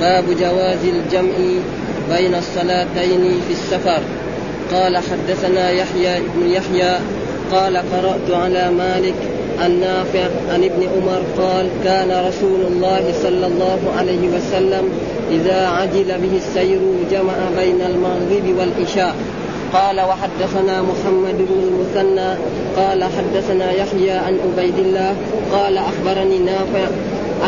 باب جواز الجمع بين الصلاتين في السفر. قال حدثنا يحيى بن يحيى قال قرأت على مالك النافع عن ابن عمر قال كان رسول الله صلى الله عليه وسلم إذا عجل به السير جمع بين المغرب والعشاء. قال وحدثنا محمد بن المثنى قال حدثنا يحيى عن عبيد الله قال أخبرني نافع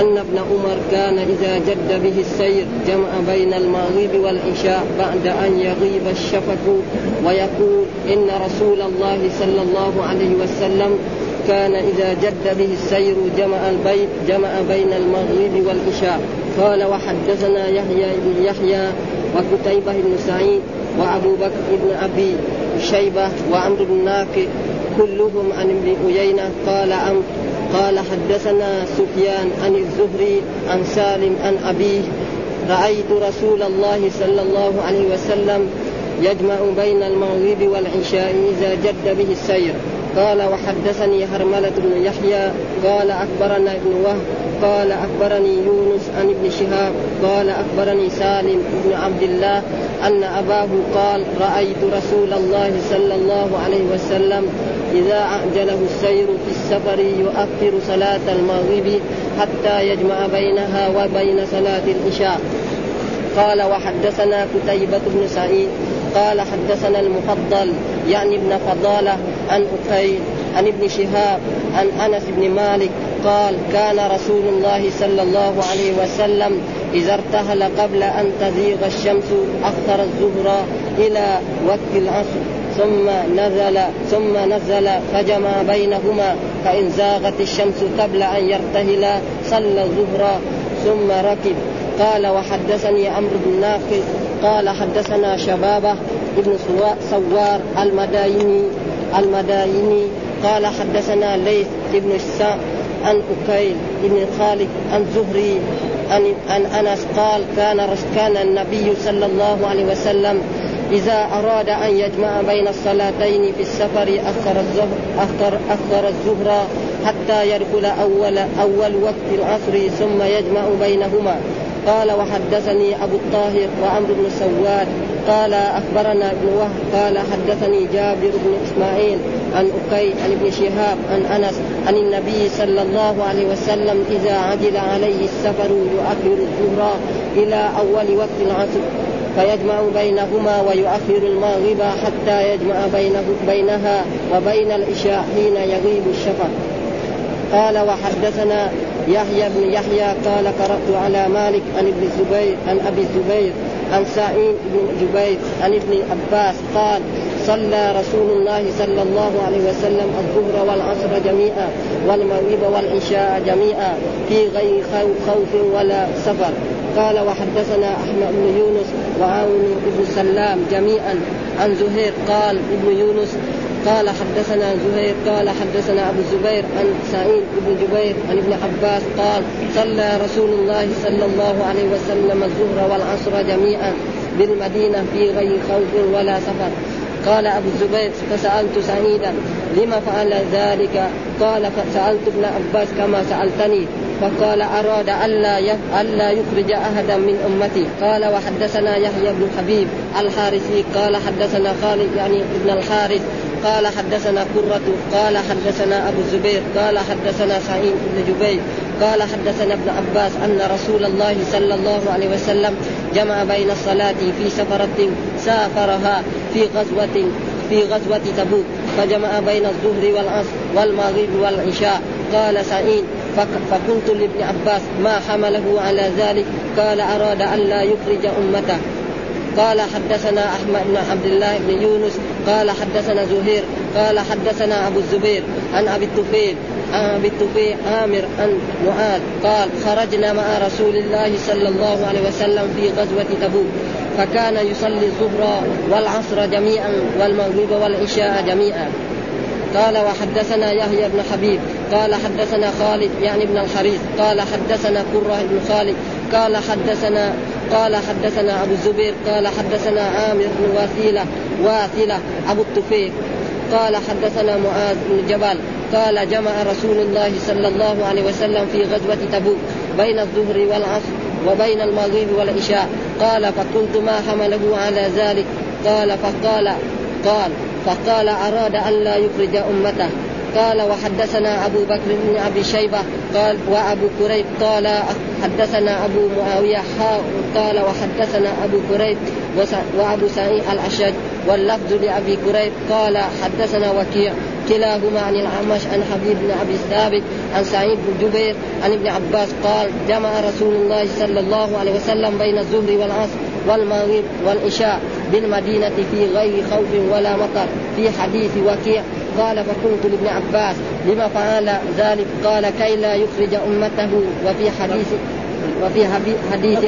أن ابن عمر كان إذا جد به السير جمع بين المغرب والعشاء بعد أن يغيب الشفق ويقول إن رسول الله صلى الله عليه وسلم كان إذا جد به السير جمع البيت جمع بين المغرب والعشاء. قال وحدثنا يحيى بن يحيى وكتيبة بن سعيد وأبو بكر بن أبي شيبة وعمرو بن ناقد كلهم عن ابن أيينة قال قال حدثنا سفيان عن الزهري عن سالم عن أبيه رأيت رسول الله صلى الله عليه وسلم يجمع بين المغرب والعشاء إذا جد به السير. قال وحدثني هرملة بن يحيى قال أخبرنا ابن وهب قال أخبرني يونس عن ابن شهاب قال أخبرني سالم بن عبد الله أن أباه قال رأيت رسول الله صلى الله عليه وسلم إذا أعجله السير في السفر يؤخر صلاة المغرب حتى يجمع بينها وبين صلاة العشاء. قال وحدثنا كتيبة بن سعيد. قال حدثنا المفضل يعني ابن فضالة عن أخيل عن ابن شهاب عن أنس بن مالك. قال كان رسول الله صلى الله عليه وسلم إذا ارتهل قبل أن تزيغ الشمس أخر الظهر إلى وقت العصر. ثم نزل ثم نزل فجمع بينهما فإن زاغت الشمس قبل أن يرتهل صلى الظهر ثم ركب. قال وحدثني عمرو بن ناقل قال حدثنا شبابة ابن سوار المدايني المدايني. قال حدثنا ليث بن السام عن أكيل بن خالد عن زهري عن عن أنس قال كان كان النبي صلى الله عليه وسلم إذا أراد أن يجمع بين الصلاتين في السفر أخر الظهر أخر أخر الظهر حتى يدخل أول أول وقت العصر ثم يجمع بينهما. قال وحدثني أبو الطاهر وعمرو بن سواد. قال أخبرنا ابن وهب. قال حدثني جابر بن إسماعيل عن أكي عن ابن شهاب عن أنس عن النبي صلى الله عليه وسلم إذا عجل عليه السفر يؤخر الظهر إلى أول وقت العصر. فيجمع بينهما ويؤخر المغرب حتى يجمع بينه بينها وبين العشاء حين يغيب الشفق. قال وحدثنا يحيى بن يحيى قال قرأت على مالك عن ابن الزبير عن أبي الزبير عن سعيد بن جبير عن ابن عباس قال صلى رسول الله صلى الله عليه وسلم الظهر والعصر جميعا والمغرب والعشاء جميعا في غير خوف ولا سفر. قال وحدثنا أحمد بن يونس وعون بن سلام جميعا. عن زهير قال ابن يونس قال حدثنا زهير قال حدثنا أبو الزبير عن سعيد بن جبير عن ابن عباس قال صلى رسول الله صلى الله عليه وسلم الظهر والعصر جميعا بالمدينة في غير خوف ولا سفر. قال أبو الزبير فسألت سعيدا لم فعل ذلك؟ قال فسألت ابن عباس كما سألتني. فقال أراد ألا ألا يخرج أحدا من أمتي. قال وحدثنا يحيى بن حبيب الحارثي. قال حدثنا خالد يعني ابن الحارث. قال حدثنا قرة قال حدثنا أبو الزبير. قال حدثنا سعيد بن جبير. قال حدثنا ابن عباس أن رسول الله صلى الله عليه وسلم جمع بين الصلاة في سفرة سافرها في غزوة في غزوة تبوك. فجمع بين الظهر والعصر والمغرب والعشاء. قال سعيد فقلت لابن عباس ما حمله على ذلك؟ قال أراد ألا يخرج أمته. قال حدثنا أحمد بن عبد الله بن يونس. قال حدثنا زهير. قال حدثنا أبو الزبير عن أبي الطفيل عن أبي الطفيل عامر عن معاذ. قال خرجنا مع رسول الله صلى الله عليه وسلم في غزوة تبوك فكان يصلي الظهر والعصر جميعا والمغرب والعشاء جميعا. قال وحدثنا يحيى بن حبيب قال حدثنا خالد يعني ابن الحريث قال حدثنا قرة بن خالد قال حدثنا قال حدثنا أبو الزبير قال حدثنا عامر بن واثيلة واثلة أبو الطفيل قال حدثنا معاذ بن جبل قال جمع رسول الله صلى الله عليه وسلم في غزوة تبوك بين الظهر والعصر وبين المغرب والعشاء قال فقلت ما حمله على ذلك؟ قال فقال قال فقال أراد أن لا يخرج أمته. قال وحدثنا أبو بكر بن أبي شيبة. قال وأبو كريب. قال حدثنا أبو معاوية. قال وحدثنا أبو كريب وأبو سعيد الأشج. واللفظ لأبي كريب. قال حدثنا وكيع. كلاهما عن الأعمش عن حبيب بن أبي ثابت عن سعيد بن جبير عن ابن عباس. قال جمع رسول الله صلى الله عليه وسلم بين الظهر والعصر والمغرب والعشاء. بالمدينة في غير خوف ولا مطر في حديث وكيع قال فقلت لابن عباس لما فعل ذلك؟ قال كي لا يخرج أمته. وفي حديث وفي حديث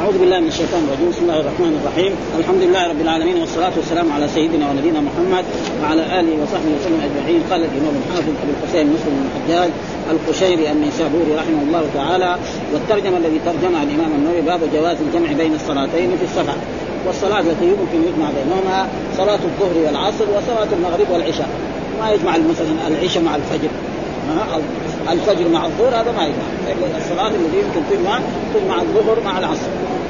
أعوذ بالله من الشيطان الرجيم. بسم الله الرحمن الرحيم. الحمد لله رب العالمين والصلاة والسلام على سيدنا ونبينا محمد وعلى آله وصحبه وسلم أجمعين. قال الإمام الحافظ أبو الحسين مسلم بن الحجاج القشيري النيسابوري رحمه الله تعالى والترجمة الذي ترجمها الإمام النووي باب جواز الجمع بين الصلاتين في السفر والصلاة التي يمكن يجمع بينهما صلاة الظهر والعصر وصلاة المغرب والعشاء. ما يجمع مثلا العشاء مع الفجر. الفجر مع الظهر هذا ما يجمع. الصلاة التي يمكن تجمع تجمع الظهر مع العصر.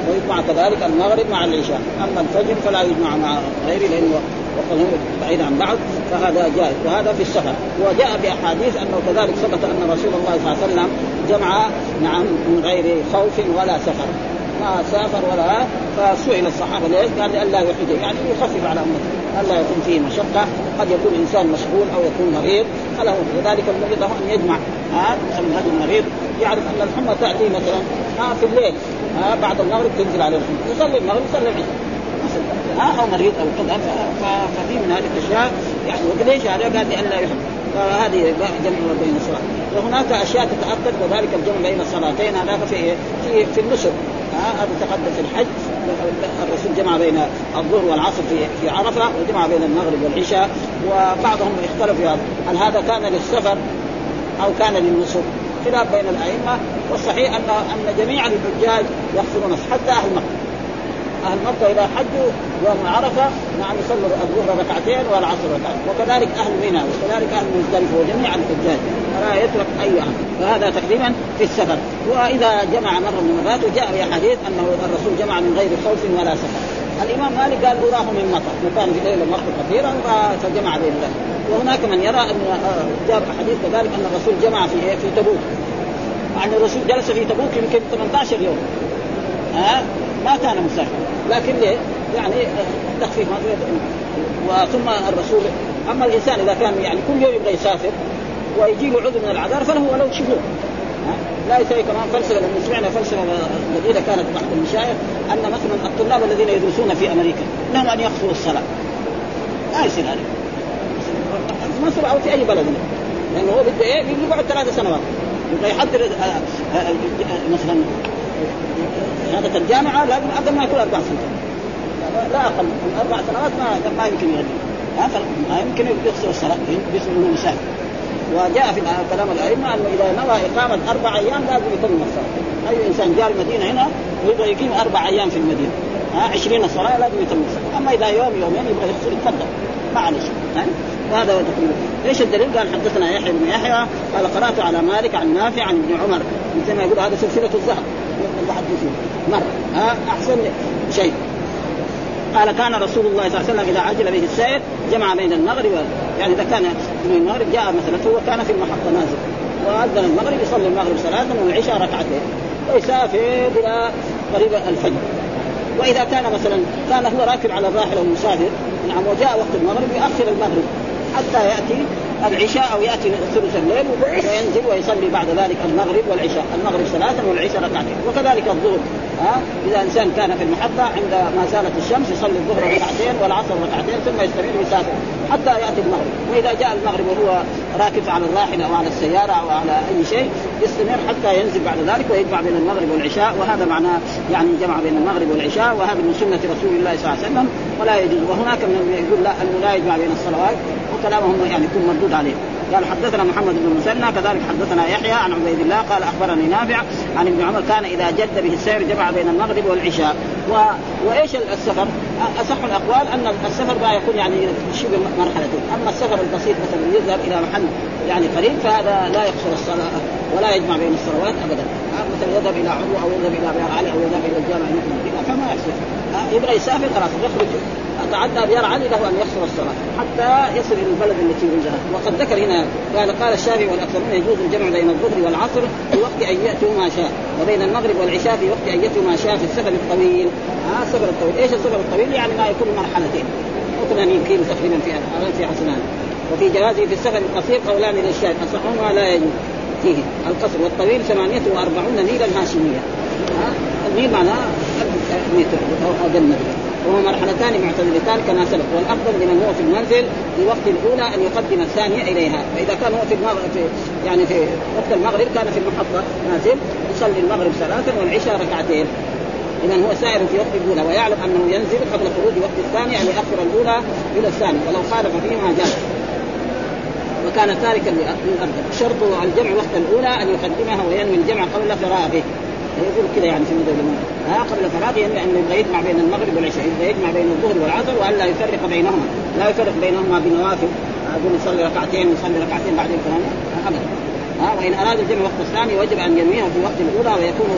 ويجمع كذلك المغرب مع العشاء. أما الفجر فلا يجمع مع غيره لأنه وقد بعيد عن بعض فهذا جائز. وهذا في السفر وجاء بأحاديث أنه كذلك ثبت أن رسول الله صلى الله عليه وسلم جمع نعم من غير خوف ولا سفر. سافر ولا فسئل الصحابة ليش؟ قال لئلا يحرج يعني يخفف على أمته ألا يكون فيه مشقة قد يكون إنسان مشغول أو يكون مريض فله لذلك المريض له أن يجمع ها هذا المريض يعرف أن الحمى تأتي مثلا ها في الليل ها بعد المغرب تنزل عليه الحمى يصلي المغرب يصلي العشاء. ها أو مريض أو كذا ففي من هذه الأشياء يعني وليش هذا قال لئلا يحب فهذه جمع بين الصلاة. وهناك أشياء تتاكد وذلك الجمع بين الصلاتين. هذا في في في النسك هذا تقدم في الحج. الرسول جمع بين الظهر والعصر في في عرفة وجمع بين المغرب والعشاء. وبعضهم اختلف في هذا. هل هذا كان للسفر أو كان للنسك خلاف بين الأئمة. والصحيح ان أن جميع الحجاج يغفرون حتى أهل مكة. أهل مكة اذا حجوا يوم عرفة نعم يصلوا الظهر ركعتين والعصر ركعتين. وكذلك أهل منى وكذلك أهل مزدلفة وجميع الحجاج. فلا يترك أي احد فهذا تقريبا في السفر. وإذا جمع مرة من المرات وجاء في حديث أنه الرسول جمع من غير خوف ولا سفر. الإمام مالك قال أراه من مطر. وكان في ليلة مطر كثيرا فجمع بين ذلك وهناك من يرى أن آه، جاب حديث كذلك أن الرسول جمع في في تبوك. ان الرسول جلس في تبوك يمكن 18 يوم. ها؟ ما كان مسافرا لكن ليه؟ يعني تخفيف وثم الرسول أما الإنسان إذا كان يعني كل يوم يبغى يسافر ويجي له عذر من الاعذار فله ولو شهور لا يسوي كمان فلسفة لما سمعنا فلسفة جديدة كانت تحت المشايخ أن مثلا الطلاب الذين يدرسون في أمريكا لهم أن يقصروا الصلاة. ما يصير هذا. في مصر أو في أي بلد. لأنه هو بده إيه؟ يقعد ثلاث سنوات. يبغى يحضر آه، آه، آه، مثلا شهاده الجامعة لازم أقل ما يكون أربع سنوات لا أقل. من أربع سنوات ما ما يمكن يغني. ما يمكن يقصر الصلاه باسم انه مسافر وجاء في كلام الأئمة أنه إذا نوى إقامة أربع أيام لازم يتم الصلاة. أي إنسان جاء المدينة هنا ويبغى يقيم أربع أيام في المدينة. ها 20 الصلاه لازم يتم الصلاة. أما إذا يوم يومين يبغى يقصر يتفضل. ما عليه وهذا هو تقريبا إيش الدليل؟ قال حدثنا يحيى بن يحيى قال قرأت على مالك عن نافع عن ابن عمر. مثل ما يقول هذا سلسلة الذهب المحدثين مر. ها؟ أحسن شيء. قال كان رسول الله صلى الله عليه وسلم إذا عجل به السير جمع بين المغرب يعني إذا كان من المغرب جاء مثلا هو كان في المحطة نازل. وأذن المغرب يصلي المغرب ثلاثا والعشاء ركعتين. ويسافر إلى قريب الفجر. وإذا كان مثلا كان هو راكب على الراحله ومسافر نعم وجاء وقت المغرب يؤخر المغرب. حتى يأتي العشاء أو يأتي ثلث الليل وينزل ويصلي بعد ذلك المغرب والعشاء، المغرب ثلاثا والعشاء ركعتين، وكذلك الظهر. ها؟ إذا إنسان كان في المحطة عند ما زالت الشمس يصلي الظهر ركعتين والعصر ركعتين ثم يستمر يسافر حتى يأتي المغرب، وإذا جاء المغرب وهو راكب على الراحله أو على السيارة أو على أي شيء يستمر حتى ينزل بعد ذلك ويجمع بين المغرب والعشاء. وهذا معناه يعني جمع بين المغرب والعشاء وهذا من سنة رسول الله صلى الله عليه وسلم. ولا يجوز. وهناك من يقول لا انه لا يجمع بين الصلوات وكلامهم يعني يكون مردود عليه. قال حدثنا محمد بن مسنى كذلك حدثنا يحيى عن عبيد الله قال أخبرني نافع عن ابن عمر كان إذا جد به السير جمع بين المغرب والعشاء. و... وإيش السفر؟ أصح الأقوال أن السفر ما يكون يعني شبه مرحلتين، أما السفر البسيط مثلا يذهب إلى محل يعني قريب فهذا لا يقصر الصلاة. ولا يجمع بين الصلوات ابدا. مثلا يذهب إلى عضو أو يذهب إلى بيار علي أو يذهب إلى الجامع فما يحسب يبغى يسافر خلاص يخرج. تعدى بيار علي له أن يقصر الصلاة حتى يصل إلى البلد التي يريدها. وقد ذكر هنا قال قال الشافعي والأكثرون يجوز الجمع بين الظهر والعصر في وقت أن يأتوا ما شاء وبين المغرب والعشاء في وقت أن يأتوا ما شاء في السفر الطويل. ها السفر الطويل. إيش السفر الطويل؟ يعني ما يكون مرحلتين. ممكن ان كيلو تقريبا في في حسنان وفي جوازه في السفر القصير قولان للشاهد أصحهما لا يجوز فيه. القصر والطويل 48 ميلا هاشمية. ها؟ الميل معناه متر أو أقل وهما مرحلتان معتدلتان كما سبق. والأفضل لمن هو في المنزل في وقت الأولى أن يقدم الثانية إليها. فإذا كان هو في المغرب في يعني في وقت المغرب كان في المحطة نازل يصلي المغرب ثلاثا والعشاء ركعتين. اذا هو سائر في وقت الأولى ويعلم أنه ينزل قبل خروج وقت الثاني ان يؤخر الأولى إلى الثاني ولو خالف فيما جاز. وكان تاركا للارض شرط الجمع وقت الأولى أن يقدمها وينوي الجمع قبل فراغه. يقول كذا يعني في مدى ها قبل فراغه ينوي انه يبغى يجمع بين المغرب والعشاء يبغى يجمع بين الظهر والعصر والا يفرق بينهما. لا يفرق بينهما بنوافل. أقول يصلي ركعتين ويصلي ركعتين بعدين كمان ابدا. ها وإن أراد الجمع وقت الثاني وجب أن ينويه في وقت الأولى ويكون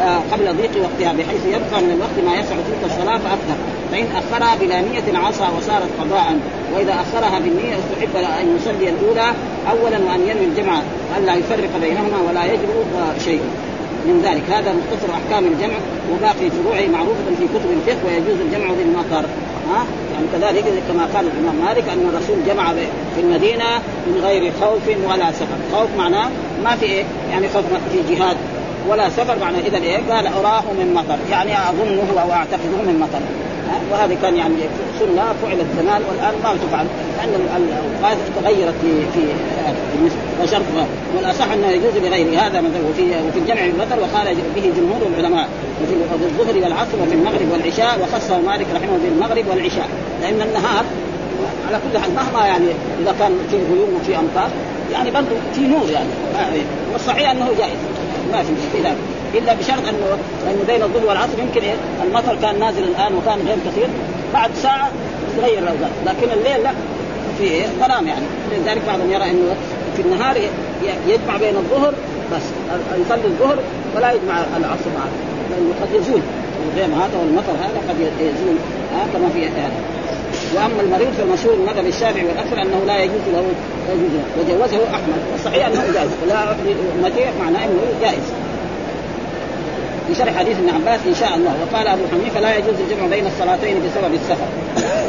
آه قبل ضيق وقتها بحيث يبقى من الوقت ما يسع تلك الصلاة فاكثر فإن أخرها بلا نية عصى وصارت قضاء وإذا أخرها بالنية استحب أن يصلي الأولى اولا وأن ينوي الجمع الا يفرق بينهما ولا يجرؤ شيء. من ذلك. هذا مختصر أحكام الجمع وباقي فروعه معروفة في كتب الفقه ويجوز الجمع بالمطر ها؟ يعني كذلك كما قال الإمام مالك أن الرسول جمع في المدينة من غير خوف ولا سفر، خوف معناه ما في إيه؟ يعني خوف في جهاد ولا سفر معناه إذا إيه؟ قال أراه من مطر، يعني أظنه أو اعتقده من مطر، وهذه كان يعني سنة فعلت زمان والآن ما تفعل لأن الاوقات تغيرت في في وشرطها والأصح أنه يجوز بغير هذا مثلا وفي وفي الجمع بالمطر وقال به جمهور العلماء وفي الظهر والعصر وفي المغرب والعشاء وخصه مالك رحمه بالمغرب والعشاء. لأن النهار على كل حال مهما يعني إذا كان في غيوم وفي أمطار يعني برضه في نور يعني. والصحيح أنه جائز. ما في خلاف إلا بشرط انه أنه بين الظهر والعصر يمكن إيه؟ المطر كان نازل الآن وكان غير كثير. بعد ساعة يتغير الاوقات لكن الليل لا. في إيه؟ ظلام يعني. لذلك بعضهم يرى إنه في النهار يجمع بين الظهر بس. يصلي الظهر ولا يجمع العصر معه. لأنه قد يزول. الغيم هذا والمطر هذا قد يزول. ها؟ كما في هذا. وأما المريض فالمشهور المذهب الشافعي والأكثر أنه لا يجوز له يجوز له. وجوزه أحمد. والصحيح أنه جائز. ولا امتي معناه إنه جائز. في شرح حديث ابن عباس إن شاء الله. وقال أبو حنيفة لا يجوز الجمع بين الصلاتين بسبب السفر.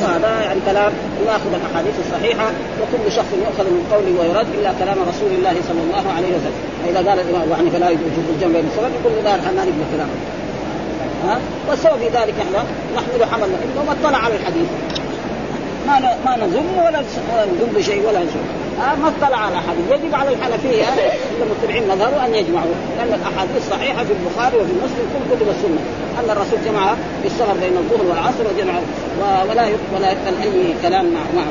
هذا يعني كلام ياخذ الأحاديث الصحيحة وكل شخص يؤخذ من قوله ويرد إلا كلام رسول الله صلى الله عليه وسلم. فإذا قال الإمام أبو حنيفة لا يجوز الجمع بين الصلاتين يقول لا نحن ما نقبل كلامه ها؟ والسبب في ذلك إحنا نحمل حملنا انه ما اطلع على الحديث. ما ما نذم ولا نذم بشيء ولا شيء آه ما اطلع على أحد. يجب على الحنفيه المتبعين مظهروا أن يجمعوا. لأن الأحاديث صحيحة في البخاري وفي مسلم كل كتب السنة أن الرسول جمع في السفر بين الظهر والعصر وجمع ولا ولا يقبل أي كلام مع مع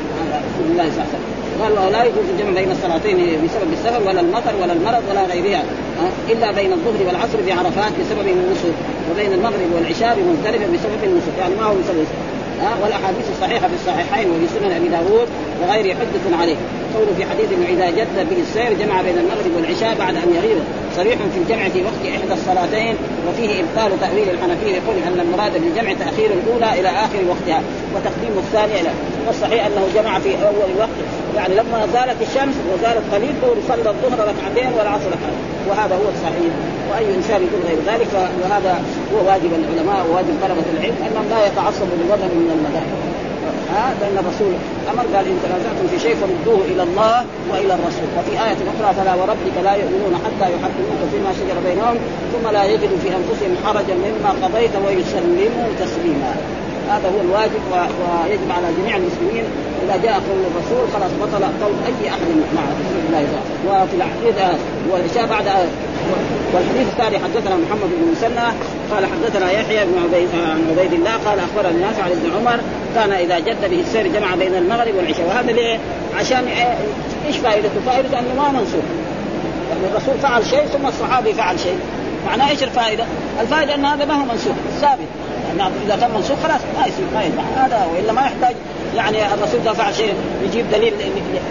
رسول الله صلى الله عليه وسلم. قال ولا يجوز الجمع بين الصلاتين بسبب السفر ولا المطر ولا المرض ولا غيرها إلا بين الظهر والعصر بعرفات بسبب النصر وبين المغرب والعشاء بمزدلفه بسبب النصر يعني ما هو بسبب ها والاحاديث الصحيحة في الصحيحين وفي سنن أبي داود وغيره حدث عليه. قوله في حديث إنه إذا جد به السير جمع بين المغرب والعشاء بعد أن يغيب. صريح في الجمع في وقت إحدى الصلاتين وفيه إبطال تأويل الحنفية يقول أن المراد بالجمع تأخير الأولى إلى آخر وقتها وتقديم الثانية إلى. والصحيح أنه جمع في أول وقت يعني لما زالت الشمس وزالت قليل صلى الظهر ركعتين والعصر ركعتين وهذا هو الصحيح. وأي إنسان يقول غير ذلك وهذا هو واجب العلماء وواجب طلبة العلم أنهم لا يتعصبوا للوضع من المذاهب. ها؟ لأن الرسول أمر قال إن تنازعتم في شيء فردوه إلى الله وإلى الرسول. وفي آية أخرى فلا وربك لا يؤمنون حتى يحكموك فيما شجر بينهم ثم لا يجدوا في أنفسهم حرجا مما قضيت ويسلموا تسليما. هذا هو الواجب ويجب على جميع المسلمين إذا جاء قول الرسول خلاص بطل قول أي أحد مع رسول الله وفي الحديث والعشاء بعد والحديث الثاني حدثنا محمد بن مسنى قال حدثنا يحيى بن عبيد عن عبيد الله قال اخبرني نافع عن ابن عمر كان إذا جد به السير جمع بين المغرب والعشاء وهذا ليه؟ عشان إيش فائدته؟ فائدته أنه ما منسوخ يعني الرسول فعل شيء ثم الصحابي فعل شيء معناه إيش الفائدة؟ الفائدة أن هذا ما هو منسوخ ثابت يعني إذا كان منسوخ خلاص ما يصير ما ينفع. هذا وإلا ما يحتاج يعني الرسول فعل شيء يجيب دليل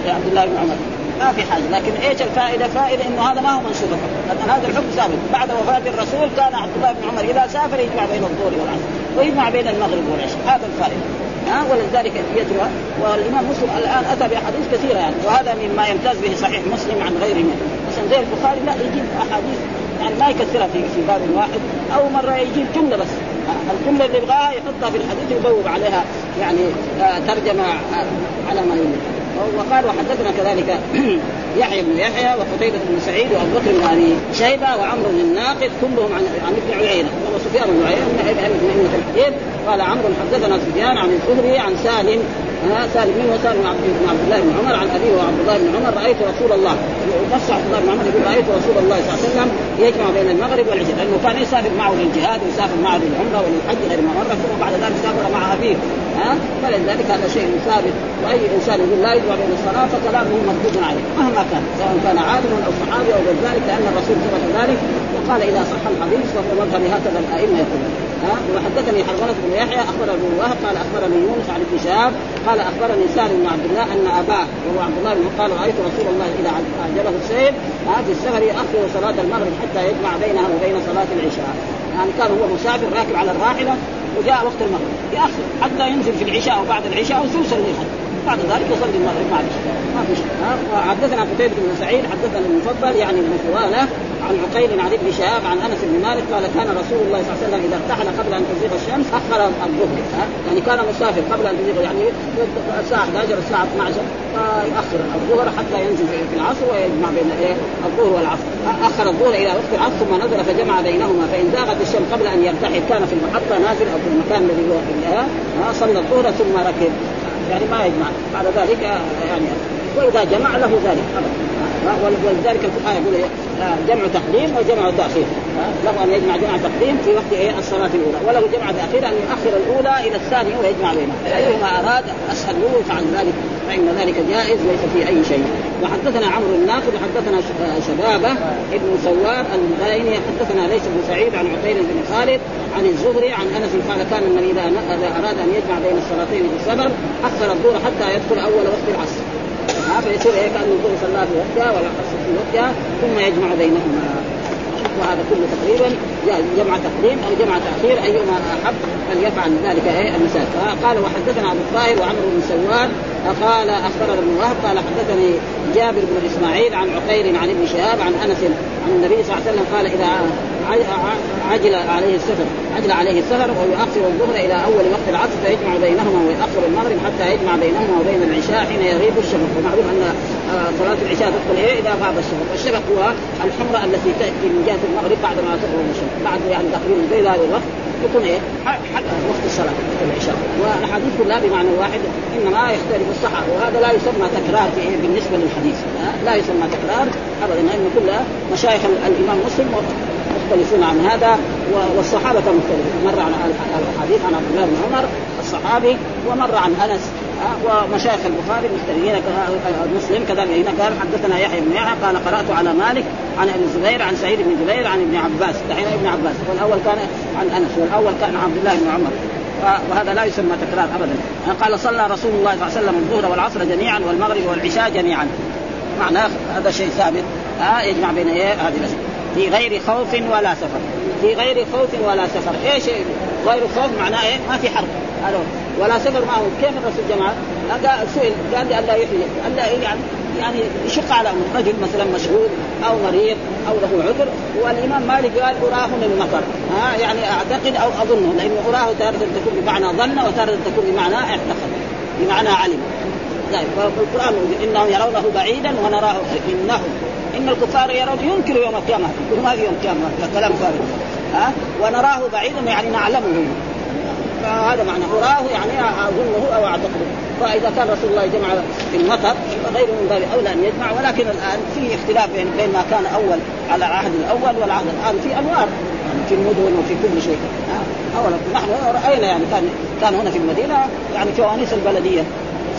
لعبد الله بن عمر. ما في حاجة لكن إيش الفائدة؟ فائدة إنه هذا ما هو منسوخ لأن هذا الحكم ثابت. بعد وفاة الرسول كان عبد الله بن عمر إذا سافر يجمع بين الظهر والعصر ويجمع بين المغرب والعشاء. هذا الفائدة. ها؟ ولذلك يجرى والإمام مسلم الآن أتى بأحاديث كثيرة يعني. وهذا مما يمتاز به صحيح مسلم عن غيره مثلا زي البخاري لا يجيب أحاديث يعني ما يكثرها في في باب واحد. أو مرة يجيب جملة بس. الجملة اللي يبغاها يحطها في الحديث ويبوب عليها يعني آه، ترجمة آه، على ما يريد وقال وحدثنا كذلك يحيى بن يحيى وقتيبة بن سعيد وأبو بكر بن أبي شيبة وعمرو بن الناقد كلهم عن عن ابن عيينة. وهو سفيان بن عيينة بن ابن قال عمرو حدثنا سفيان عن الزهري عن سالم ها سالم من وسالم بن عبد الله بن عمر؟ عن أبيه وعبد الله بن عمر رأيت رسول الله. نص عبد الله بن عمر يقول رأيت رسول الله صلى الله عليه وسلم يجمع بين المغرب والعشاء لأنه كان يسافر معه للجهاد ويسافر معه للعمرة وللحج غير مره ثم بعد ذلك سافر مع أبيه. ها؟ فلذلك هذا شيء ثابت. وأي إنسان يقول لا يجمع بين الصلاة فكلامه مردود عليه مهما كان سواء كان عالما أو صحابي أو غير ذلك لأن الرسول ثبت ذلك. وقال إذا صح الحديث فهو مذهب هكذا الأئمة يقولون. ها؟ وحدثني حرملة بن يحيى اخبر ابو وهب قال أخبرني يونس عن ابن شهاب قال أخبرني سالم بن عبد الله أن أباه وهو عبد الله بن قال رأيت رسول الله إذا أعجبه السيف في السفر يؤخر صلاة المغرب حتى يجمع بينها وبين صلاة العشاء. يعني كان هو مسافر راكب على الراحلة وجاء وقت المغرب. يأخر حتى ينزل في العشاء أو بعد العشاء ثلث الليل بعد ذلك يصلي المغرب في ما في شيء. حدثنا قتيبة بن سعيد حدثنا المفضل يعني ابن عن عقيل عن ابن شهاب عن انس بن مالك قال كان رسول الله صلى الله عليه وسلم اذا ارتحل قبل ان تزيغ الشمس اخر الظهر يعني كان مسافر قبل ان تزيغ يعني الساعة 11 الساعة 12 فيؤخر الظهر حتى ينزل في العصر ويجمع بين إيه؟ الظهر والعصر. أخر الظهر إلى وقت العصر ثم نزل فجمع بينهما فإن زاغت الشمس قبل أن يرتحل كان في المحطة نازل أو في المكان الذي هو فيها صلى الظهر ثم ركب يعني ما يجمع. بعد ذلك يعني وإذا جمع له ذلك ولذلك الفقهاء يقول آه، جمع تقديم وجمع تأخير. له أن يجمع جمع تقديم في وقت إيه الصلاة الأولى وله جمع تأخير أن يؤخر الأولى إلى الثانية ويجمع بينها أيهما أراد أسهل له يفعل ذلك فإن ذلك جائز ليس فيه أي شيء. وحدثنا عمرو الناقد وحدثنا آه، شبابة ابن سوار البايني حدثنا ليس بن سعيد عن عقيل بن خالد عن الزهري عن أنس قال كان من إذا أراد أن يجمع بين الصلاتين في السفر اخر الظهر حتى يدخل أول وقت العصر. فيصير هيك كانه الظهر صلى في وقتها ولا في وقتها ثم يجمع بينهما. وهذا كله تقريبا جمع تقديم أو جمع تأخير ايما أحب أن يفعل ذلك إيه المساك قال وحدثنا ابو الطاهر وعمرو بن سوار قال أخبرنا ابن وهب قال حدثني جابر بن إسماعيل عن عقيل عن ابن شهاب عن أنس عن النبي صلى الله عليه وسلم قال إذا عجل عليه السفر. عجل عليه السفر ويؤخر الظهر إلى أول وقت العصر فيجمع بينهما ويؤخر المغرب حتى يجمع بينهما وبين العشاء حين يغيب الشفق. ومعلوم أن آه، صلاة العشاء تدخل إيه؟ إذا غاب الشفق. والشفق هو الحمره التي تأتي من جهة المغرب بعد ما تغرب الشمس بعد يعني تقريبا زي هذا الوقت يكون إيه؟ حتى وقت الصلاة وقت العشاء. والأحاديث كلها بمعنى واحد إنما يختلف الصحابة. وهذا لا يسمى تكرار إيه؟ بالنسبة للحديث. لا يسمى تكرار ابدا لأنه كلها مشايخ الإمام مسلم مختلفون عن هذا والصحابة مختلفون. مر عن الحديث عن عبد الله بن عمر الصحابي ومر عن أنس ومشايخ البخاري مختلفين مسلم كذلك هنا قال حدثنا يحيى بن يحيى قال قرأت على مالك عن أبي الزبير عن سعيد بن جبير عن ابن عباس. دحين ابن عباس والأول كان عن أنس والأول كان عن عبد الله بن عمر. وهذا لا يسمى تكرار ابدا. قال صلى رسول الله صلى الله عليه وسلم الظهر والعصر جميعا والمغرب والعشاء جميعا. معناه هذا شيء ثابت. آه يجمع بين إيه؟ هذه الأشياء. في غير خوف ولا سفر. في غير خوف ولا سفر. إيش غير خوف معناه إيه؟ ما في حرب. ولا سفر معه كيف الرسول جمع؟ قال سئل قال لا يحيي. الا يعني يعني يشق على رجل مثلا مشغول أو مريض أو له عذر. والإمام مالك قال أراه من المطر. ها؟ يعني أعتقد أو أظنه. لأنه أراه تارة تكون بمعنى ظن وتارة تكون بمعنى اعتقد. بمعنى علم. طيب فالقران إنهم يرونه بعيدا ونراه إنهم إن الكفار يرون ينكروا يوم القيامة يقولوا ما في يوم القيامة كلام فارغ. ها؟ ونراه بعيدا يعني نعلمه. فهذا معنى. أراه يعني أظنه أو أعتقده. فإذا كان رسول الله جمع في المطر فغير من باب أولى أن يجمع. ولكن الآن في اختلاف بين بين ما كان اول على العهد الأول والعهد الآن في أنوار يعني في المدن وفي كل شيء. أولا نحن رأينا يعني كان كان هنا في المدينة يعني فوانيس البلدية.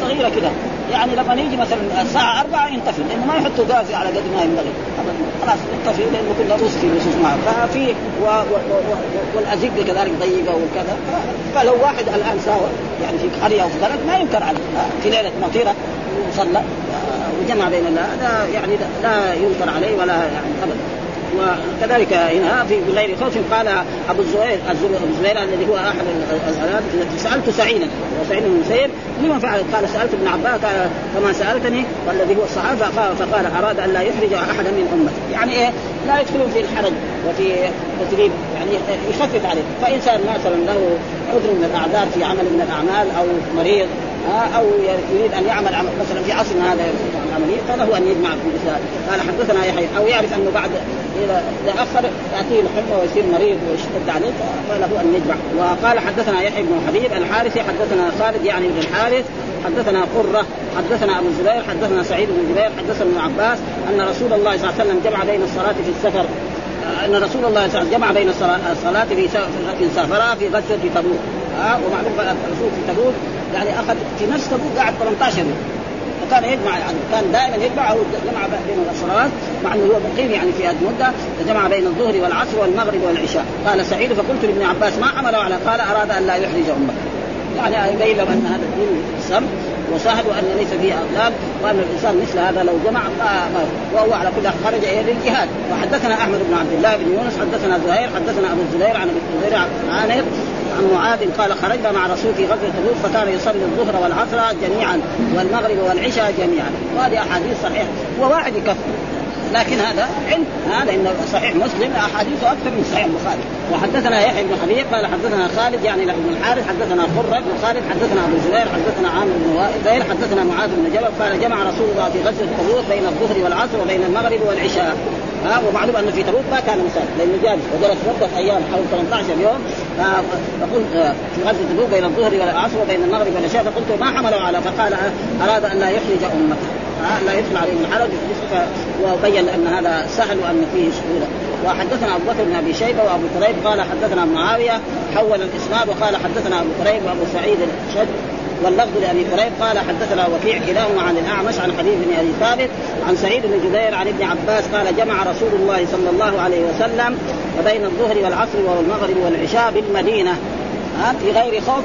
صغيرة كده. يعني لما يجي مثلا الساعة 4 ينطفي لأنه ما يحطوا غاز على قد ما ينبغي. خلاص ينطفي لأنه كله روس في نصوص معه ففي و... و... و... والأزقة كذلك ضيقة وكذا. فلو واحد الآن ساوى يعني في قرية أو في بلد ما ينكر عليه. في ليلة مطيرة وصلى وجمع بين هذا يعني لا ينكر عليه ولا يعني ابدا. وكذلك هنا في غير خوف قال أبو الزبير أبو الزبير الذي هو أحد الالات سألت سعيدا وسعيد بن المسيب لما فعل؟ قال سألت ابن عباس قال كما سألتني؟ والذي هو الصحابه فقال أراد أن لا يخرج احدا من امته يعني إيه؟ لا يدخلون في الحرج وفي تدريب يعني يخفف عليه. فانسان مثلا له عذر من الأعذار في عمل من الأعمال أو مريض أو يريد أن يعمل مثلا في عصرنا هذا العملية فله أن يجمع في قال حدثنا يحيى أو يعرف أنه بعد اذا تاخر تاتيه الحمى ويصير مريض ويشتد عليه فله أن يجمع. وقال حدثنا يحيى بن حبيب الحارثي حدثنا خالد يعني بن الحارث حدثنا قرة حدثنا أبو الزبير حدثنا سعيد بن جبير حدثنا ابن عباس أن رسول الله صلى الله عليه وسلم جمع بين الصلاة في السفر. أن رسول الله صلى الله عليه وسلم جمع بين الصلاة في سافر في غزوة تبوك. ومعلوم الرسول في تبوك. يعني أخذ في نفس تبوك قعد 18 يوم. وكان يجمع يعني كان دائما يجمع أو جمع بين الصلوات مع إنه هو مقيم يعني في هذه المدة فجمع بين الظهر والعصر والمغرب والعشاء. قال سعيد فقلت لابن عباس ما عمله على قال أراد أن لا يحرج أمه. يعني يبين له ان هذا الدين سم وسهل وان ليس فيه أغلال وأن الإنسان مثل هذا لو جمع ما وهو على كل خرج إلى الجهاد. وحدثنا أحمد بن عبد الله بن يونس حدثنا زهير حدثنا أبو الزبير عن أبي الزبير عن عن معاذ قال خرجنا مع رسول في غزوة تبوك فكان يصلي الظهر والعصر جميعا والمغرب والعشاء جميعا. وهذه أحاديث صحيحة. وواحد يكفر. لكن هذا علم. هذا إن صحيح مسلم أحاديثه أكثر من صحيح البخاري. وحدثنا يحيى بن حبيب قال حدثنا خالد يعني بن الحارث حدثنا قرة بن خالد حدثنا أبو زبير حدثنا عامر بن وائل حدثنا معاذ بن جبل قال جمع رسول الله في غزوة تبوك بين الظهر والعصر وبين المغرب والعشاء. ها ومعلوم انه في تبوك ما كان مسافر. لأنه جالس وجلس مده أيام حوالي 18 يوم فقلت في غزوة تبوك بين الظهر والعصر وبين المغرب والعشاء فقلت ما حمله على فقال أراد أن لا يخرج أمته. لا يدخل عليهم الحرج وبين أن هذا سهل وأن فيه سهوله وحدثنا أبو بكر بن أبي شيبة وأبو كريب قال حدثنا معاوية حول الإسناد وقال حدثنا أبو كريب وأبو سعيد الشد واللفظ لأبي كريب قال حدثنا وكيع كلاهما عن الأعمش عن حبيب بن أبي ثابت عن سعيد بن جبير عن ابن عباس قال جمع رسول الله صلى الله عليه وسلم وبين الظهر والعصر والمغرب والعشاء بالمدينة. ها في غير خوف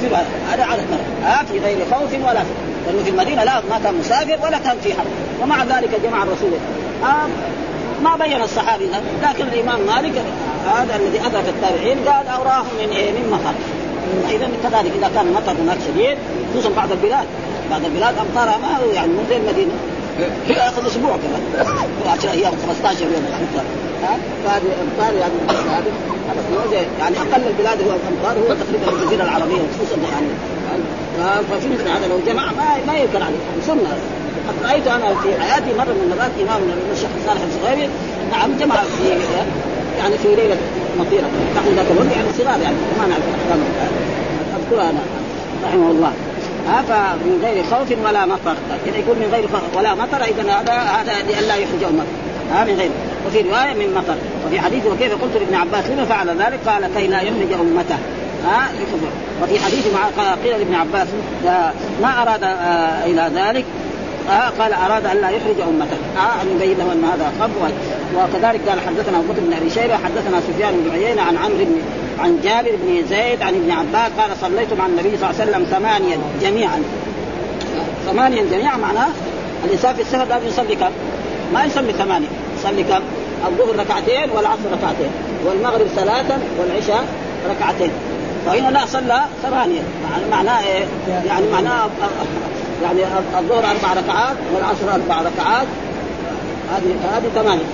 هذا على ها في غير خوف ولا لأنه في المدينة لا ما كان مسافر ولا كان في حرب. ومع ذلك جمع الرسول. آه ما بين الصحابي لكن الإمام مالك هذا الذي أدرك التابعين قال أوراهم من إيه؟ من مطر. اذا كذلك إذا كان المطر هناك شديد خصوصا بعض البلاد. بعض البلاد امطارها ما يعني مو زي المدينة ياخذ أسبوع كذا 10 أيام 15 يوم امطار فهذه أمطار يعني يعني أقل البلاد هو الأمطار هو تقريبا الجزيرة العربية خصوصا يعني. ففي مثل هذا لو جمع ما ما ينكر عليه. سنة. قد رايت أنا في حياتي مرة من المرات إمام الشيخ صالح الصغيري نعم جمع في يعني في ليلة مطيرة. نحن ذاك الوقت يعني صغار يعني ما نعرف أذكرها أنا رحمه الله. ها فمن غير خوف ولا مطر. إذا يقول من غير خوف ولا مطر إذا هذا هذا لئلا يحرج امته ها من غير. وفي رواية من مطر. وفي حديث وكيف قلت لابن عباس لما فعل ذلك؟ قال كي لا يحرج أمته. ها وفي حديث مع قيل لابن عباس ما أراد آه إلى ذلك. آه قال أراد أن لا يخرج أمته آه ان يبين له ان هذا خب وكذلك قال حدثنا ابو بكر بن أبي شيبة حدثنا سفيان بن عيينة عن عمرو بن عن جابر بن زيد عن ابن عباس قال صليت مع النبي صلى الله عليه وسلم ثمانيا جميعا ثمانيا جميعا معناه الإنسان في السفر لازم يصلي كم؟ ما يصلي ثمانية يصلي كم؟ الظهر ركعتين والعصر ركعتين والمغرب ثلاثا والعشاء ركعتين فهنا لا صلى ثمانية معناه إيه؟ يعني معناه يعني الظهر أربع ركعات والعصر أربع ركعات. هذه هذه ثمانية.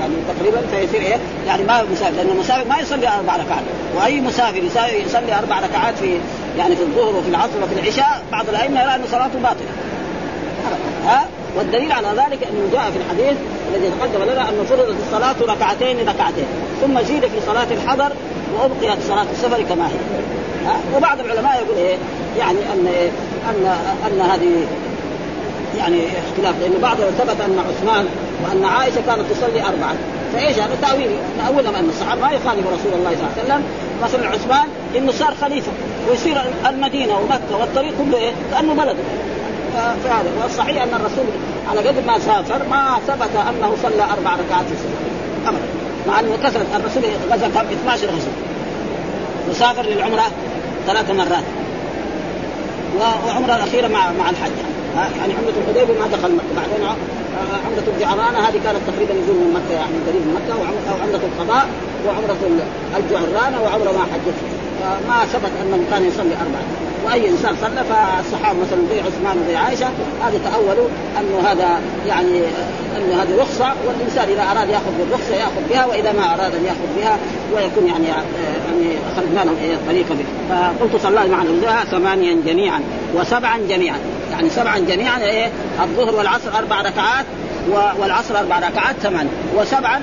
يعني تقريبا فيصير إيه؟ يعني ما مسافر لأن المسافر ما يصلي أربع ركعات. وأي مسافر يصلي أربع ركعات في يعني في الظهر وفي العصر وفي العشاء بعض الأئمة يرى أن صلاته باطلة. ها؟ والدليل على ذلك أنه جاء في الحديث الذي تقدم لنا أنه فرضت الصلاة ركعتين ركعتين ثم زيد في صلاة الحضر وأبقيت صلاة السفر كما هي. وبعض العلماء يقول إيه؟ يعني أن إيه أن أن هذه يعني اختلاف لأنه بعض ثبت أن عثمان وأن عائشة كانت تصلي اربعا فإيش هذا؟ تأويل ناولهم أن الصحابة ما يخالفوا رسول الله صلى الله عليه وسلم مثلا عثمان إنه صار خليفة ويصير المدينة ومكة والطريق كله إيه؟ كأنه بلده فهذا والصحيح أن الرسول على قدر ما سافر ما ثبت أنه صلى أربع ركعات في السفر. ابدا. مع انه كثرت الرسول غزا 12 غزوه وسافر للعمرة ثلاث مرات. وعمره الأخيرة مع مع الحج. يعني عمرة الحديبية ما دخل مكة. بعدين عمرة الجعرانة هذه كانت تقريبا يقول من مكة يعني قريب من مكة أو عمرة القضاء وعمرة الجعرانة وعمرة ما حجت فما ثبت انه كان يصلي أربعة. وأي إنسان صلى فالصحابة مثلا زي عثمان وزي عائشة هذا تأولوا انه هذا يعني انه هذه رخصة والإنسان إذا أراد يأخذ بالرخصة يأخذ بها وإذا ما أراد أن يأخذ بها ويكون يعني يعني اخرجنا له الطريقة به. فقلت صلى مع الوزراء ثمانيا جميعا وسبعا جميعا. يعني سبعا جميعا إيه الظهر والعصر أربع ركعات والعصر أربع ركعات ثمان وسبعا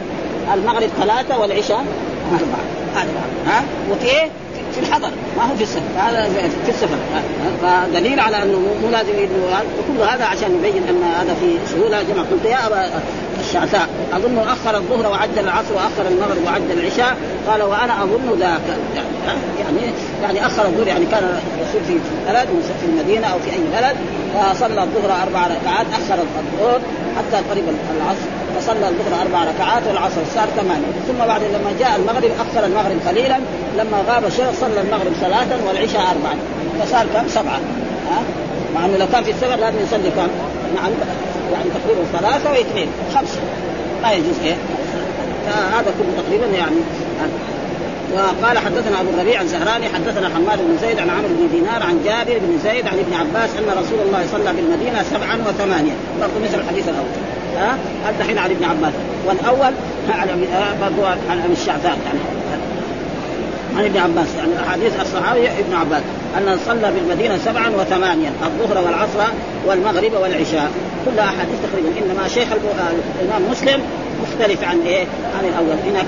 المغرب ثلاثة والعشاء أربعة. هذا. ها؟ وفي إيه؟ في الحضر. ما هو في السفر. هذا في السفر. فدليل على إنه مو لازم وكل هذا عشان يبين إن هذا في سهولة جمع قلت. يا أبا الشعثاء أظن أخر الظهر وعجل العصر وأخر المغرب وعجل العشاء. قال وأنا أظن ذاك. يعني يعني أخر الظهر يعني كان الرسول في بلد في المدينة أو في أي بلد. فصلى الظهر أربع ركعات أخر الظهر حتى قريب العصر. فصلى الظهر أربع ركعات والعصر صار ثمانية. ثم بعد لما جاء المغرب اخر المغرب قليلا لما غاب الشيخ صلى المغرب ثلاثا والعشاء اربعا فصار كم؟ سبعة. ها؟ مع إنه لو كان في السفر لازم يصلي كم؟ نعم يعني تقريبا ثلاثة وإثنين خمسة. ما يجوز إيه؟ فهذا كله تقريبا يعني وقال حدثنا أبو الربيع الزهراني حدثنا حماد بن زيد عن عمرو بن دينار عن جابر بن زيد عن ابن عباس أن رسول الله صلى بالمدينة سبعا وثمانية. برضه مثل الحديث الأول. ها؟ الدحين عن ابن عباس. والأول عن برضه عن ابي الشعثاء يعني. عن ابن عباس يعني احاديث الصحابي ابن عباس. أن صلى بالمدينة سبعا وثمانيا الظهر والعصر والمغرب والعشاء. كلها أحاديث تقريبا إنما شيخ الإمام مسلم مختلف عن إيه؟ عن الأول، هناك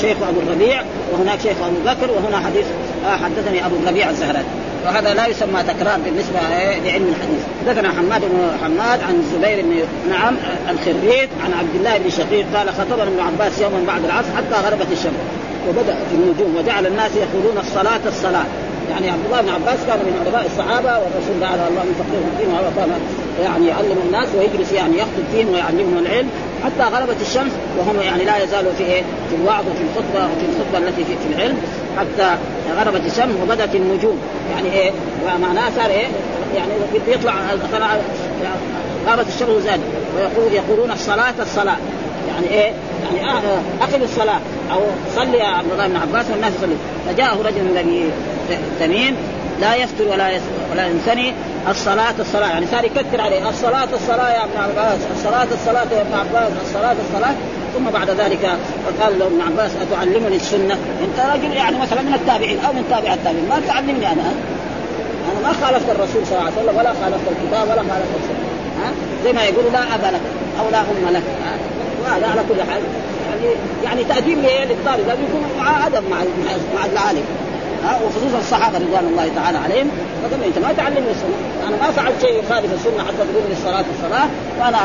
شيخ أبو الربيع وهناك شيخ أبو بكر وهنا حديث آه حدثني أبو الربيع الزهراني، وهذا لا يسمى تكرار بالنسبة إيه لعلم الحديث، حدثنا حماد بن حماد عن الزبير بن نعم الخريت عن عبد الله بن شقيق قال خطبنا ابن عباس يوما بعد العصر حتى غربت الشمس. وبدأ في النجوم وجعل الناس يقولون الصلاة الصلاة. يعني عبد الله بن عباس كان من علماء الصحابة والرسول دعا الله من فقيه الدين وهو كان يعني يعلم الناس ويجلس يعني يخطب فيهم ويعلمهم العلم. حتى غربت الشمس وهم يعني لا يزالوا في إيه؟ في الوعظ وفي الخطبة وفي الخطبة التي في, في العلم حتى غربت الشمس وبدت النجوم يعني إيه؟ ومعناه صار إيه؟ يعني بيطلع غابت الشمس وزاد ويقول يقولون الصلاة الصلاة يعني إيه؟ يعني أقم الصلاة أو صلي يا عبد الله بن عباس والناس يصلي فجاءه رجل من تميم لا يفتر ولا ولا ينثني الصلاة الصلاة. يعني صار يكثر عليه. الصلاة الصلاة يا ابن عباس. الصلاة الصلاة يا ابن عباس. الصلاة الصلاة. ثم بعد ذلك قال له ابن عباس أتعلمني السنة؟ أنت رجل يعني مثلا من التابعين أو من تابع التابعين. ما تعلمني أنا. أنا ما خالفت الرسول صلى الله عليه وسلم ولا خالفت الكتاب ولا خالفت السنة. ها؟ زي ما يقولوا لا أبا لك أو لا أم لك. وهذا على كل حال. يعني يعني تأديب للطالب لازم يكون مع أدب مع مع العالم. ها وخصوصا الصحابة رضوان الله تعالى عليهم. فقال أنت ما تعلمني السنة أنا ما فعلت شيء يخالف السنة حتى تقول لي الصلاة الصلاة. وأنا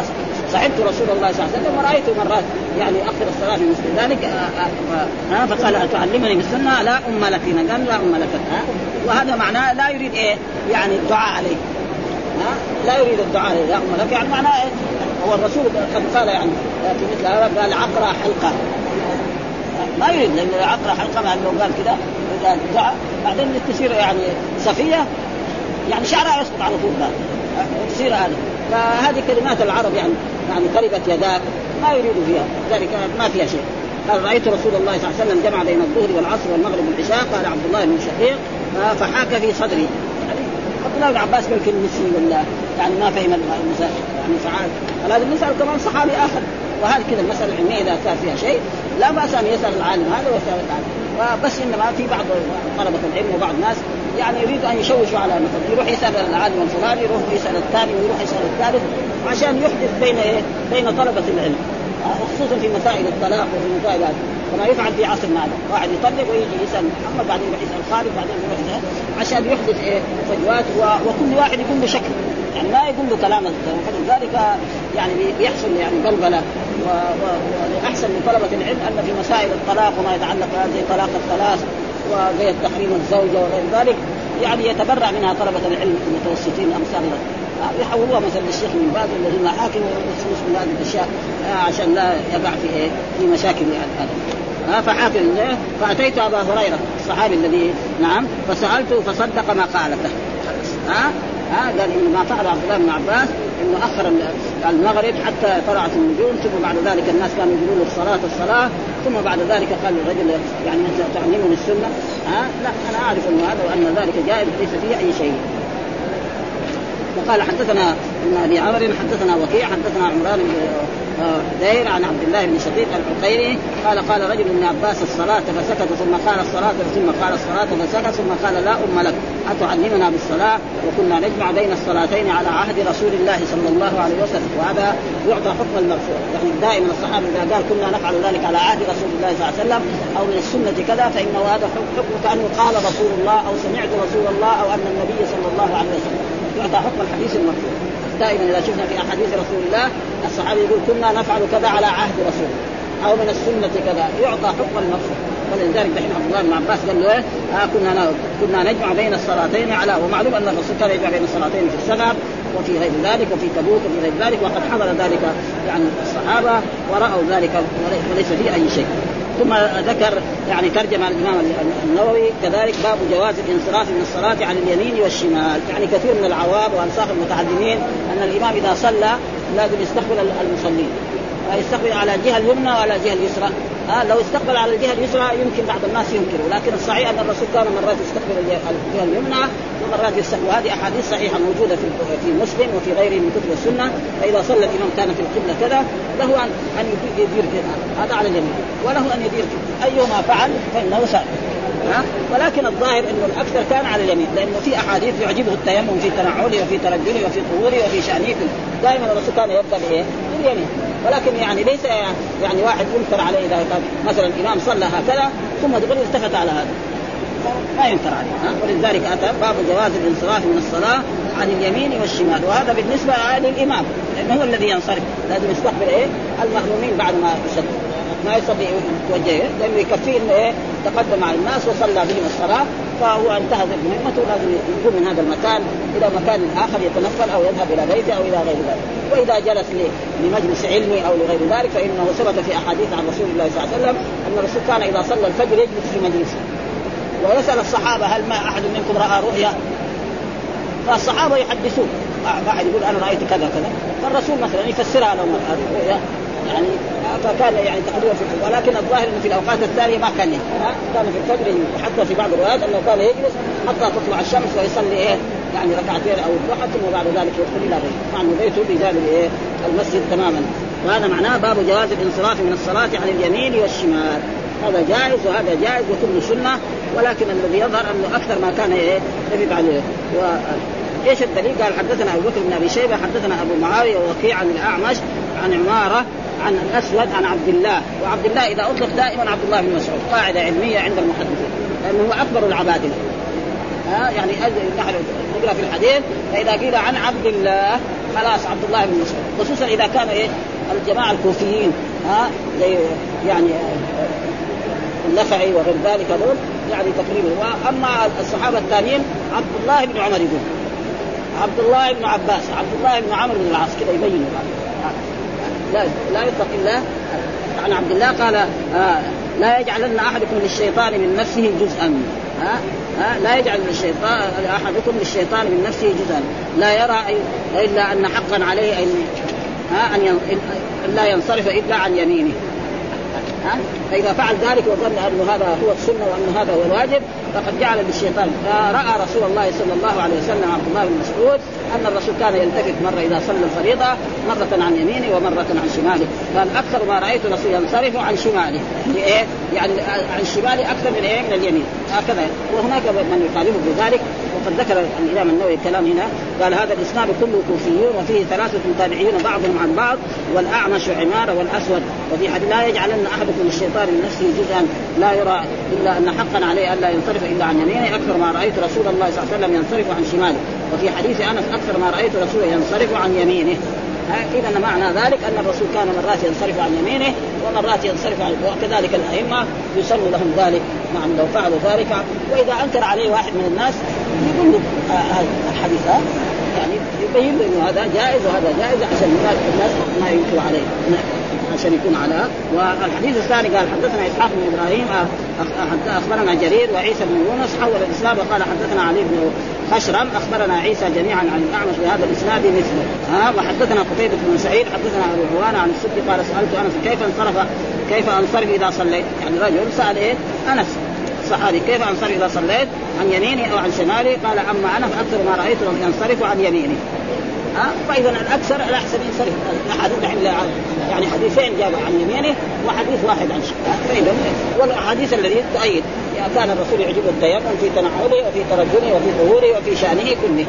صحبت رسول الله صلى الله عليه وسلم ورايته مرات يعني اخر الصلاة في مثل ذلك ها فقال أتعلمني بالسنه لا أم لك قال لا أم لك وهذا معناه لا يريد إيه؟ يعني الدعاء عليه. ها؟ لا يريد الدعاء عليه. لا أم لك. يعني معناه إيه؟ هو الرسول قد قال يعني في مثل هذا قال عقرى حلقة. ما يريد لأن عقرى حلقة أنه قال كذا دعاء بعدين تصير يعني صفية. يعني شعرها يسقط على طول تصير هذا. فهذه كلمات العرب يعني يعني قربت يداك ما يريد فيها. ذلك ما فيها شيء. قال رأيت رسول الله صلى الله عليه وسلم جمع بين الظهر والعصر والمغرب والعشاء. قال عبد الله بن شقيق. فحاك في صدري. يعني عبد الله بن عباس يمكن نسي ولا يعني ما فهم المسائل يعني فعال. فلازم نسال كمان صحابي آخر. وهذه كذا المسألة العلميه إذا كان فيها شيء لا بأس أن يسأل العالم هذا ويسأل العالم. وبس إنما في بعض طلبة العلم وبعض الناس يعني يريد أن يشوشوا على مثلا يروح يسأل العالم الفلاني يروح يسأل الثاني ويروح يسأل الثالث عشان يحدث بين إيه؟ بين طلبة العلم وخصوصا في مسائل الطلاق وفي مسائل هذه. كما يفعل في عصرنا هذا. واحد يطلق ويجي يسأل محمد بعدين يروح يسأل خالد بعدين يروح يسأل عشان يحدث إيه؟ فجوات و... وكل واحد يقول له شكل يعني ما يقول له كلام فلذلك يعني بيحصل يعني بلبلة. والإحسن من طلبة العلم أن في مسائل الطلاق وما يتعلق زي طلاق الثلاث وزي تحريم الزوجة وغير ذلك يعني يتبرع منها طلبة العلم المتوسطين أمثال يحولوها مثلا للشيخ من باز الذين حاكم ويخلص من هذه الأشياء عشان لا يقع في إيه؟ في مشاكل يعني. هذا فحاكم فأتيت أبا هريرة الصحابي الذي نعم فسألته فصدق ما قالته. ها ها قال انه ما فعل عبد الله بن عباس إنه أخر المغرب حتى طلعت النجوم ثم بعد ذلك الناس كانوا يقولوا الصلاة الصلاة ثم بعد ذلك قال الرجل يعني أنت تعلمني السنة؟ ها؟ لا أنا أعرف انه هذا وأن ذلك جائز ليس فيه أي شيء. وقال حدثنا ابن أبي عمرو حدثنا وكيع حدثنا عمران دير عن عبد الله بن شقيق العقيري قال قال رجل من عباس الصلاة فسكت ثم قال الصلاة ثم قال الصلاة فسكت ثم قال لا أم لك. أتعلمنا بالصلاة؟ وكنا نجمع بين الصلاتين على عهد رسول الله صلى الله عليه وسلم. وهذا يعطى حكم المرفوع. يعني دائما الصحابة إذا قال كنا نفعل ذلك على عهد رسول الله صلى الله عليه وسلم أو من السنة كذا فإنه هذا حكم كأنه قال رسول الله أو سمعت رسول الله أو أن النبي صلى الله عليه وسلم. يعطى حكم الحديث المرفوع. دائما إذا شفنا في أحاديث رسول الله الصحابي يقول كنا نفعل كذا على عهد رسول أو من السنة كذا. يعطى حكم المرفوع ولذلك دحين عبد الله بن عباس قال له إيه آه كنا كنا نجمع بين الصلاتين على ومعلوم أن الرسول كان يجمع بين الصلاتين في السفر وفي غير ذلك وفي تبوك وفي غير ذلك وقد حضر ذلك يعني الصحابة ورأوا ذلك وليس فيه أي شيء. ثم ذكر يعني ترجم الإمام النووي كذلك باب جواز الانصراف من الصلاة عن اليمين والشمال. يعني كثير من العوام وأنصاف المتعلمين أن الإمام إذا صلى لازم يستقبل المصلين. يستقبل على الجهة اليمنى وعلى الجهة اليسرى. آه لو استقبل على الجهة اليسرى يمكن بعض الناس ينكروا لكن الصحيح أن الرسول كان مرات يستقبل الجهة اليمنى ومرات يستقبل وهذه أحاديث صحيحة موجودة في في مسلم وفي غيره من كتب السنة فإذا صلى الإمام كان في القبلة كذا له أن أن يدير كذا هذا على اليمين وله أن يدير كذا ايما فعل فإنه سائل. ها؟ ولكن الظاهر إنه الأكثر كان على اليمين لأنه في أحاديث يعجبه التيمم في تنعله وفي ترجله وفي طهوره وفي شأنه. دائما الرسول كان يبدأ بإيه؟ باليمين. ولكن يعني ليس يعني واحد ينكر عليه إذا كان مثلا الإمام صلى هكذا ثم تقول التفت على هذا. ما ينكر عليه ها؟ ولذلك أتى باب جواز الانصراف من الصلاة عن اليمين والشمال وهذا بالنسبة للإمام لأنه هو الذي ينصرف لازم يستقبل إيه؟ المأمومين بعد ما يصلي ما يستطيع يتوجه لأنه يكفيه انه إيه؟ تقدم على الناس وصلى بهم الصلاة فهو انتهز مهمته لازم يقوم من هذا المكان إلى مكان آخر يتنفل أو يذهب إلى بيته أو إلى غير ذلك. وإذا جلس لمجلس علمي أو لغير ذلك فإنه ثبت في أحاديث عن رسول الله صلى الله عليه وسلم أن الرسول كان إذا صلى الفجر يجلس في مجلسه. ويسأل الصحابة هل ما أحد منكم رأى رؤيا؟ فالصحابة يحدثون. واحد يقول أنا رأيت كذا كذا. فالرسول مثلا يفسرها لهم الرؤيا. يعني فكان يعني تقريبا في ولكن الظاهر إنه في الأوقات الثانية ما كان يجلس كان في الفجر حتى في بعض الروايات أنه كان يجلس حتى تطلع الشمس ويصلي إيه يعني ركعتين أو الضحى ثم بعد ذلك يدخل إلى بيته مع أنه بيته بجانب إيه المسجد تماما. وهذا معناه باب جواز الانصراف من الصلاة عن اليمين والشمال. هذا جائز وهذا جائز وكل سنة ولكن الذي يظهر أنه أكثر ما كان إيه يجب عليه. و... إيش الدليل؟ قال حدثنا أبو بكر بن أبي شيبة حدثنا أبو معاوية ووكيع عن الأعمش عن عمارة عن الأسود عن عبد الله. وعبد الله إذا أطلق دائما عبد الله بن مسعود قاعدة علمية عند المحدثين. لأنه هو أكبر العبادلة. ها يعني نحن نقرا في الحديث فإذا قيل عن عبد الله خلاص عبد الله بن مسعود. خصوصا إذا كان إيه؟ الجماعة الكوفيين ها يعني النفعي وغير ذلك هذول يعني تقريبا. وأما الصحابة الثانيين عبد الله بن عمر يقول. عبد الله بن عباس عبد الله بن عمرو بن العاص كذا يبين لا لا يطلق الا عن عبد الله قال آه لا يجعلن أحدكم للشيطان من نفسه جزءا. ها ها لا يجعل للشيطان أحدكم للشيطان من نفسه جزءا. لا يرى إلا أن حقا عليه ان ها أن لا ينصرف إلا عن يمينه. ها فإذا فعل ذلك وظن أنه هذا هو السنة وأن هذا هو الواجب فقد جعل للشيطان فرأى رسول الله صلى الله عليه وسلم عبد الله بن مسعود أن الرسول كان يلتفت مرة إذا صلى الفريضة مرة عن يمينه ومرة عن شماله. قال أكثر ما رأيت الرسول ينصرف عن شماله. لإيه؟ يعني عن شماله أكثر من إيه؟ من اليمين. هكذا. وهناك من يخالفه بذلك وقد ذكر الإمام النووي الكلام هنا قال هذا الإسناد كله كوفيون وفيه ثلاثة تابعين بعضهم عن بعض والأعمش عماره والأسود. وفي حديث لا يجعلن أحدكم الشيطان من نفسه جزءا لا يرى إلا أن حقا عليه الا ينصرف إلا عن يمينه. أكثر ما رأيت رسول الله صلى الله عليه وسلم ينصرف عن شماله. وفي حديث أنس أكثر ما رأيت رسوله ينصرف عن يمينه. اذا معنى ذلك أن الرسول كان مرات ينصرف عن يمينه ومرات ينصرف عن وكذلك الأئمة يسن لهم ذلك نعم لو فعلوا ذلك. وإذا أنكر عليه واحد من الناس يقول له هذا الحديث يعني يبين له إنه هذا جائز وهذا جائز عشان الناس ما ينكر عليه. عشان يكون على والحديث الثاني قال حدثنا إسحاق بن إبراهيم أخبرنا جرير وعيسى بن يونس حول الإسلام وقال حدثنا علي بن خشرم أخبرنا عيسى جميعا عن الأعمش بهذا الإسناد مثله. ها وحدثنا قتيبة بن سعيد حدثنا أبو عوان عن السد قال سألت أنس كيف انصرف كيف أنصرف إذا صليت؟ يعني رجل سأل إيه؟ أنس. الصحابي كيف أنصرف إذا صليت؟ عن يميني أو عن شمالي؟ قال أما أنا فاكثر ما رايت ينصرف عن يميني. ها؟ فإذا الأكثر الاحسن ينصرف. الاحاديث يعني حديثين جابوا عن يمينه وحديث واحد عن شماله. فإذا والأحاديث الذي تؤيد كان الرسول يعجبه التيمم في تنعله وفي ترجله وفي ظهوره وفي شأنه كله.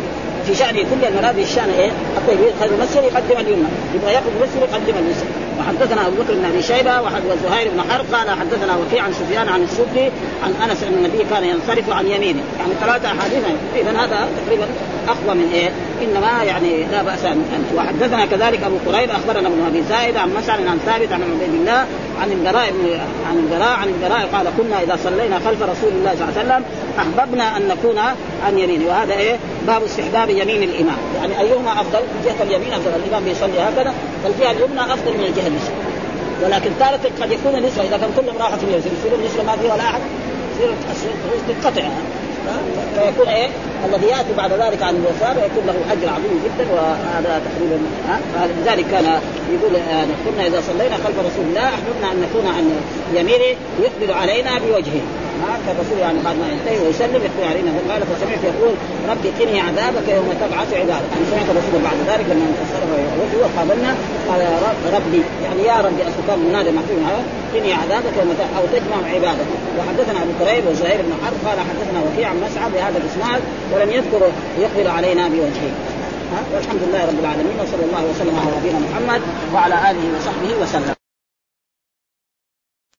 في شأنه كل المراد الشأن إيه؟ حتى يدخل المسجد يقدم اليمنى، يبغى ياخذ المسجد يقدم اليسرى، وحدثنا أبو بكر بن أبي شيبة وزهير بن حرب قال حدثنا وكيع عن سفيان عن السدي عن أنس أن النبي كان ينصرف عن يمينه، يعني ثلاثة أحاديث. اذا هذا تقريبا أقوى من إيه؟ إنما يعني لا بأس ان وحدثنا كذلك أبو قريب أخبرنا ابن أبي زايد عن مسعد عن ثابت عن عبيد الله عن البراء عن البراء عن البراء قال كنا إذا صلينا خلف رسول الله صلى الله عليه وسلم أحببنا أن نكون عن يمينه وهذا إيه؟ باب استحباب يمين الإمام، يعني أيهما أفضل؟ جهه اليمين أفضل، الإمام بيصلي هكذا فالجهه اليمنى أفضل من الجهة اليسرى. ولكن تارة قد يكون النسوة إذا كان كلهم راحوا في اليسرى يصير النسوة ما فيها ولا أحد يصير تنقطع فيكون إيه؟ الذي يأتي بعد ذلك عن اليسار يكون له أجر عظيم جدا وهذا تقريبا فلذلك كان يقول آه كنا إذا صلينا خلف رسول الله أحببنا أن نكون عن يمينه يقبل علينا بوجهه. ها كالرسول يعني بعد ما ينتهي ويسلم يقبل علينا قال فسمعت يقول ربي قني عذابك يوم تبعث عبادك. يعني سمعت الرسول بعد ذلك لما انتصر وجهه وقابلنا قال ربي يعني يا ربي اصل منادى محفوظ قني عذابك يوم أو تجمع عبادك. وحدثنا أبو كريب وزهير بن حرب قال حدثنا وكيع عن مسعد بهذا الإسناد ولم يذكر يقبل علينا بوجهه. والحمد لله رب العالمين وصلى الله وسلم على نبينا محمد وعلى آله وصحبه وسلم.